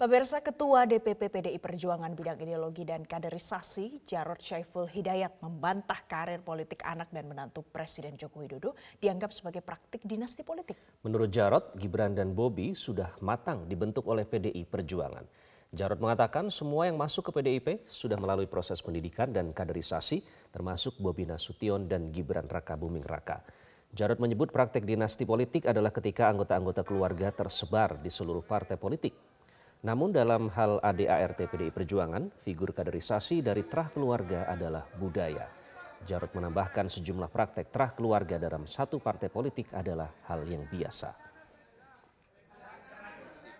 Pemirsa Ketua DPP PDI Perjuangan Bidang Ideologi dan Kaderisasi, Jarod Syaiful Hidayat membantah karir politik anak dan menantu Presiden Joko Widodo dianggap sebagai praktik dinasti politik. Menurut Jarod, Gibran dan Bobi sudah matang dibentuk oleh PDI Perjuangan. Jarod mengatakan semua yang masuk ke PDIP sudah melalui proses pendidikan dan kaderisasi, termasuk Bobi Nasution dan Gibran Raka Buming Raka. Jarod menyebut praktek dinasti politik adalah ketika anggota-anggota keluarga tersebar di seluruh partai politik namun dalam hal ADART PDI Perjuangan, figur kaderisasi dari terah keluarga adalah budaya. Jarod menambahkan sejumlah praktek terah keluarga dalam satu partai politik adalah hal yang biasa.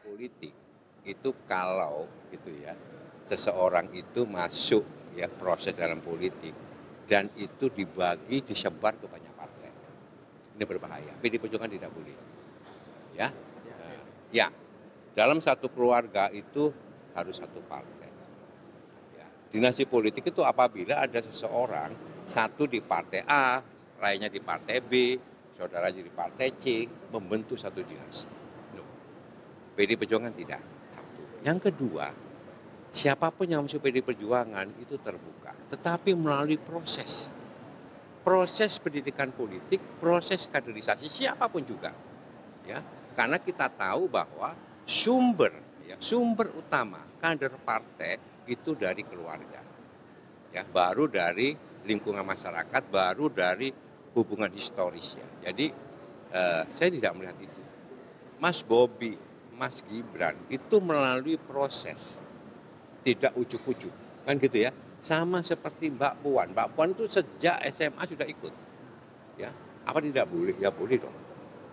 Politik itu kalau gitu ya, seseorang itu masuk ya proses dalam politik dan itu dibagi disebar ke banyak partai. Ini berbahaya. PDI Perjuangan tidak boleh. Ya. Ya, dalam satu keluarga itu harus satu partai. Ya. Dinasti politik itu apabila ada seseorang satu di partai A, lainnya di partai B, saudara di partai C, membentuk satu dinasti. No. PD Perjuangan tidak. Satu. Yang kedua, siapa pun yang masuk PD Perjuangan itu terbuka, tetapi melalui proses. Proses pendidikan politik, proses kaderisasi siapa pun juga. Ya, karena kita tahu bahwa sumber. Ya, sumber utama kader partai itu dari keluarga. Ya, baru dari lingkungan masyarakat, baru dari hubungan historisnya. Jadi eh, saya tidak melihat itu. Mas Bobi, Mas Gibran itu melalui proses tidak ujuk-ujuk. Kan gitu ya? Sama seperti Mbak Puan. Mbak Puan itu sejak SMA sudah ikut. Ya apa tidak boleh? Ya boleh dong.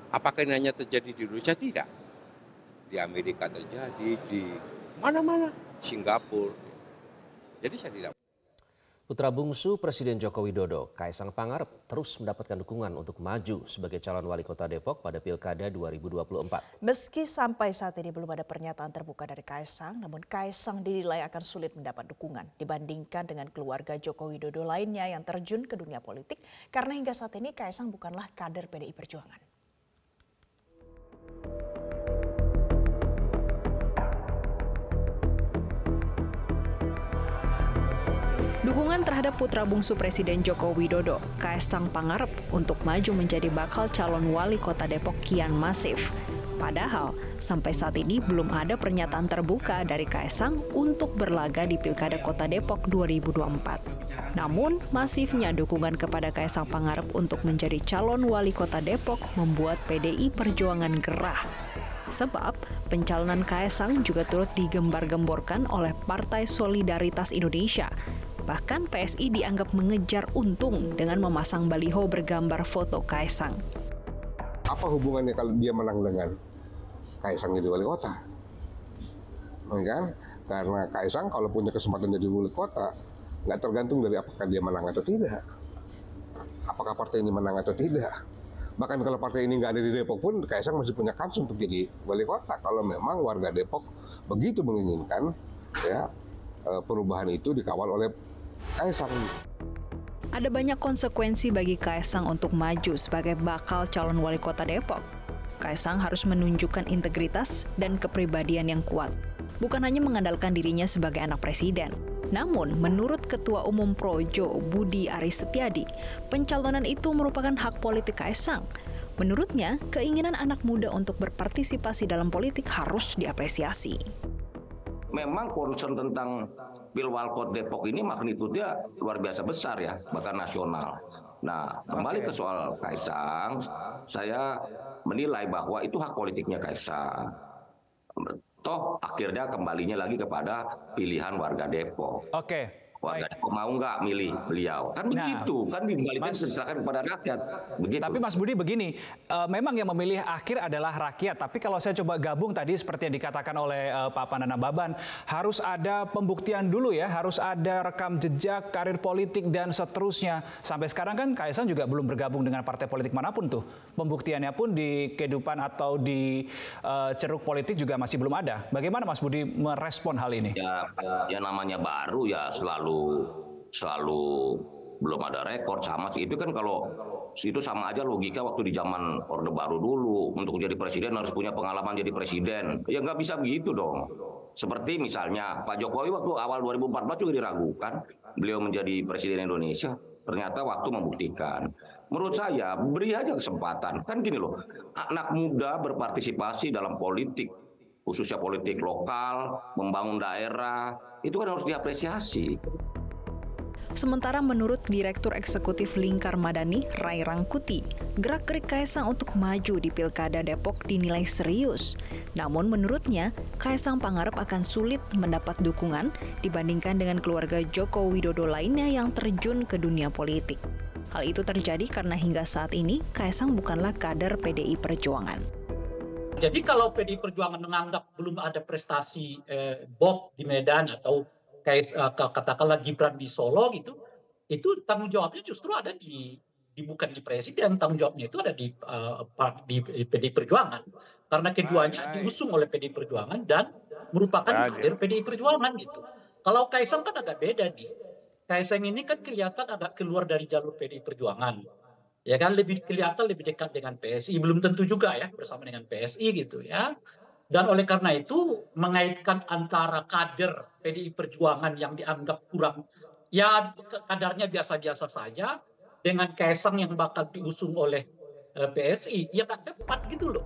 Apakah ini hanya terjadi di Indonesia? Tidak di Amerika terjadi, di mana-mana, Singapura. Jadi saya tidak. Putra bungsu Presiden Joko Widodo, Kaisang Pangarep, terus mendapatkan dukungan untuk maju sebagai calon wali kota Depok pada Pilkada 2024. Meski sampai saat ini belum ada pernyataan terbuka dari Kaisang, namun Kaisang dinilai akan sulit mendapat dukungan dibandingkan dengan keluarga Joko Widodo lainnya yang terjun ke dunia politik karena hingga saat ini Kaisang bukanlah kader PDI Perjuangan. Dukungan terhadap putra bungsu Presiden Joko Widodo, Kaisang Pangarep, untuk maju menjadi bakal calon wali kota Depok kian masif. Padahal, sampai saat ini belum ada pernyataan terbuka dari Kaisang untuk berlaga di Pilkada Kota Depok 2024. Namun, masifnya dukungan kepada Kaisang Pangarep untuk menjadi calon wali kota Depok membuat PDI Perjuangan gerah. Sebab pencalonan Kaisang juga turut digembar-gemborkan oleh Partai Solidaritas Indonesia Bahkan PSI dianggap mengejar untung dengan memasang baliho bergambar foto Kaisang. Apa hubungannya kalau dia menang dengan Kaisang jadi wali kota? Kan? Karena Kaisang kalau punya kesempatan jadi wali kota, nggak tergantung dari apakah dia menang atau tidak. Apakah partai ini menang atau tidak. Bahkan kalau partai ini nggak ada di Depok pun, Kaisang masih punya kans untuk jadi wali kota. Kalau memang warga Depok begitu menginginkan, ya eh, perubahan itu dikawal oleh Kaisang. Ada banyak konsekuensi bagi Kaisang untuk maju sebagai bakal calon wali kota Depok. Kaisang harus menunjukkan integritas dan kepribadian yang kuat. Bukan hanya mengandalkan dirinya sebagai anak presiden, namun, menurut Ketua Umum Projo Budi Aris Setiadi, pencalonan itu merupakan hak politik Kaisang. Menurutnya, keinginan anak muda untuk berpartisipasi dalam politik harus diapresiasi. Memang urusan tentang Pilwalkot Depok ini magnitudenya luar biasa besar ya, bahkan nasional. Nah, kembali ke soal Kaisang, saya menilai bahwa itu hak politiknya Kaisang. Toh akhirnya kembalinya lagi kepada pilihan warga Depok. Oke warga Depok mau nggak milih beliau? Kan nah, begitu kan dikembalikan diserahkan kepada rakyat. Begitu. Tapi Mas Budi begini uh, memang yang memilih akhir adalah rakyat. Tapi kalau saya coba gabung tadi seperti yang dikatakan oleh uh, Pak Panana Baban harus ada pembuktian dulu ya harus ada rekam jejak karir politik dan seterusnya. Sampai sekarang kan Kaisang juga belum bergabung dengan partai politik mana pun tuh. Pembuktiannya pun di kehidupan atau di uh, ceruk politik juga masih belum ada. Bagaimana Mas Budi merespon hal ini? Ya ya namanya baru ya selalu selalu selalu belum ada rekor sama sih itu kan kalau itu sama aja logika waktu di zaman orde baru dulu untuk jadi presiden harus punya pengalaman jadi presiden ya nggak bisa begitu dong Seperti misalnya Pak Jokowi waktu awal 2014 juga diragukan beliau menjadi presiden Indonesia. Ternyata waktu membuktikan. Menurut saya beri aja kesempatan. Kan gini loh, anak muda berpartisipasi dalam politik, khususnya politik lokal, membangun daerah, itu kan harus diapresiasi. Sementara menurut Direktur Eksekutif Lingkar Madani, Rai Rangkuti, gerak-gerik Kaisang untuk maju di Pilkada Depok dinilai serius. Namun menurutnya, Kaisang Pangarep akan sulit mendapat dukungan dibandingkan dengan keluarga Joko Widodo lainnya yang terjun ke dunia politik. Hal itu terjadi karena hingga saat ini Kaisang bukanlah kader PDI Perjuangan. Jadi kalau PDI Perjuangan menganggap belum ada prestasi eh, Bob di Medan atau kayak uh, katakanlah Gibran di Solo gitu, itu tanggung jawabnya justru ada di, di bukan di presiden, tanggung jawabnya itu ada di uh, di PDI Perjuangan. Karena keduanya diusung oleh PDI Perjuangan dan merupakan kader PDI Perjuangan gitu. Kalau Kaisang kan agak beda nih. Kaisang ini kan kelihatan agak keluar dari jalur PDI Perjuangan. Ya kan lebih kelihatan lebih dekat dengan PSI, belum tentu juga ya bersama dengan PSI gitu ya. Dan oleh karena itu mengaitkan antara kader PDI Perjuangan yang dianggap kurang, ya kadarnya biasa-biasa saja, dengan Kaisang yang bakal diusung oleh eh, PSI, ya nggak tepat gitu loh.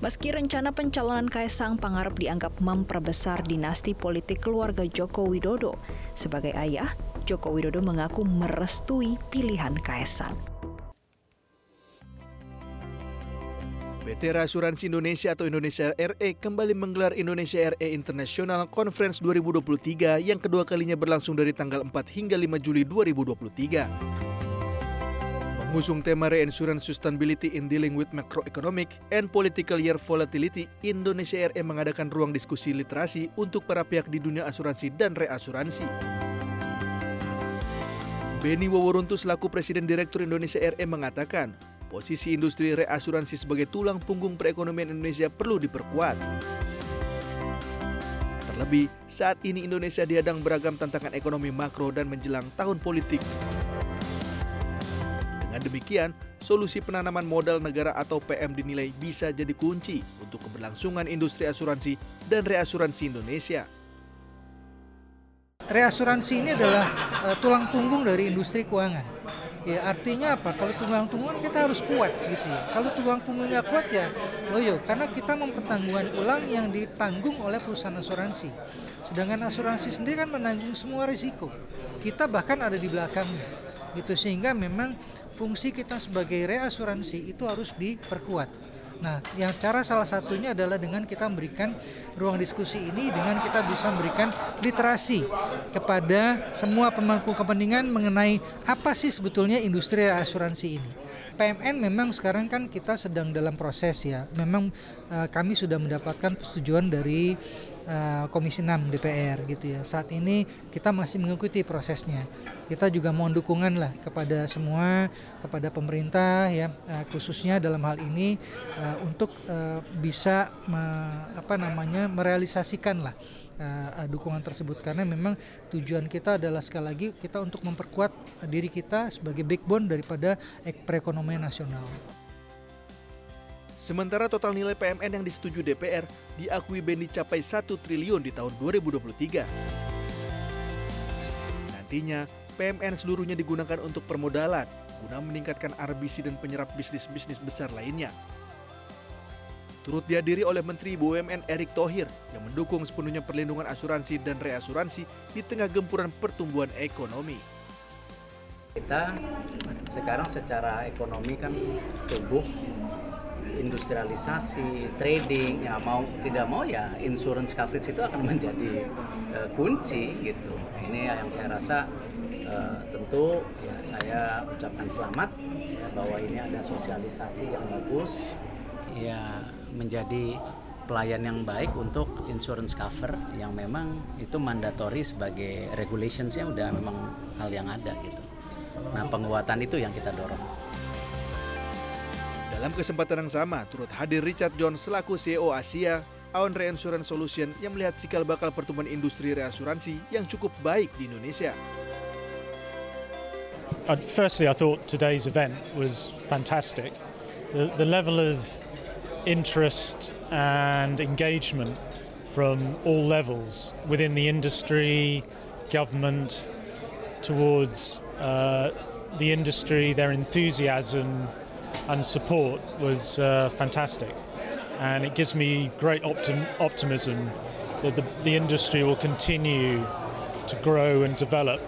Meski rencana pencalonan Kaisang Pangarep dianggap memperbesar dinasti politik keluarga Joko Widodo, sebagai ayah, Joko Widodo mengaku merestui pilihan Kaisang. PT Asuransi Indonesia atau Indonesia RE kembali menggelar Indonesia RE International Conference 2023 yang kedua kalinya berlangsung dari tanggal 4 hingga 5 Juli 2023. Mengusung tema Reinsurance Sustainability in Dealing with Macroeconomic and Political Year Volatility, Indonesia RE mengadakan ruang diskusi literasi untuk para pihak di dunia asuransi dan reasuransi. Beni Waworuntu selaku Presiden Direktur Indonesia RE mengatakan, posisi industri reasuransi sebagai tulang punggung perekonomian Indonesia perlu diperkuat. Terlebih, saat ini Indonesia dihadang beragam tantangan ekonomi makro dan menjelang tahun politik. Dengan demikian, solusi penanaman modal negara atau PM dinilai bisa jadi kunci untuk keberlangsungan industri asuransi dan reasuransi Indonesia. Reasuransi ini adalah uh, tulang punggung dari industri keuangan Ya artinya apa? Kalau tulang punggung kita harus kuat gitu ya. Kalau tulang punggungnya kuat ya loyo karena kita mempertanggungan ulang yang ditanggung oleh perusahaan asuransi. Sedangkan asuransi sendiri kan menanggung semua risiko. Kita bahkan ada di belakangnya. Gitu sehingga memang fungsi kita sebagai reasuransi itu harus diperkuat. Nah, yang cara salah satunya adalah dengan kita memberikan ruang diskusi ini dengan kita bisa memberikan literasi kepada semua pemangku kepentingan mengenai apa sih sebetulnya industri asuransi ini. PMN memang sekarang kan kita sedang dalam proses ya. Memang uh, kami sudah mendapatkan persetujuan dari uh, Komisi 6 DPR gitu ya. Saat ini kita masih mengikuti prosesnya. Kita juga mohon dukungan lah kepada semua, kepada pemerintah ya, uh, khususnya dalam hal ini uh, untuk bisa me, apa namanya merealisasikan lah dukungan tersebut karena memang tujuan kita adalah sekali lagi kita untuk memperkuat diri kita sebagai backbone daripada perekonomian nasional. Sementara total nilai PMN yang disetujui DPR diakui BNI capai 1 triliun di tahun 2023. Nantinya, PMN seluruhnya digunakan untuk permodalan guna meningkatkan RBC dan penyerap bisnis-bisnis besar lainnya turut dihadiri oleh Menteri BUMN Erick Thohir yang mendukung sepenuhnya perlindungan asuransi dan reasuransi di tengah gempuran pertumbuhan ekonomi. Kita sekarang secara ekonomi kan tumbuh industrialisasi, trading, ya mau tidak mau ya insurance coverage itu akan menjadi uh, kunci gitu. Ini yang saya rasa uh, tentu ya saya ucapkan selamat ya, bahwa ini ada sosialisasi yang bagus. Ya menjadi pelayan yang baik untuk insurance cover yang memang itu mandatori sebagai regulationsnya udah memang hal yang ada gitu. Nah penguatan itu yang kita dorong. Dalam kesempatan yang sama, turut hadir Richard John selaku CEO Asia, Aon Reinsurance Solution yang melihat cikal bakal pertumbuhan industri reasuransi yang cukup baik di Indonesia. Uh, firstly, I thought today's event was fantastic. The, the level of interest and engagement from all levels within the industry, government, towards uh, the industry, their enthusiasm and support was uh, fantastic. And it gives me great optim- optimism that the, the industry will continue to grow and develop